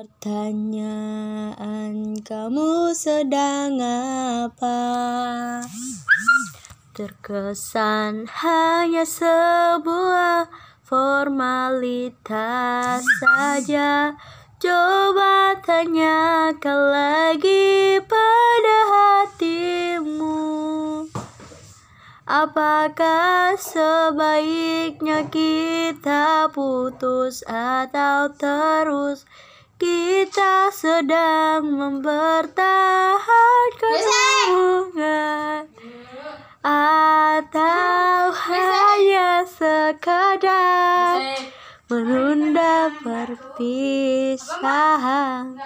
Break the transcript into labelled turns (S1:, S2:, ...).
S1: Pertanyaan kamu sedang apa? Terkesan hanya sebuah formalitas saja Coba tanyakan lagi pada hatimu Apakah sebaiknya kita putus atau terus Kita sedang mempertahankan hubungan Atau hanya sekadar menunda perpisahan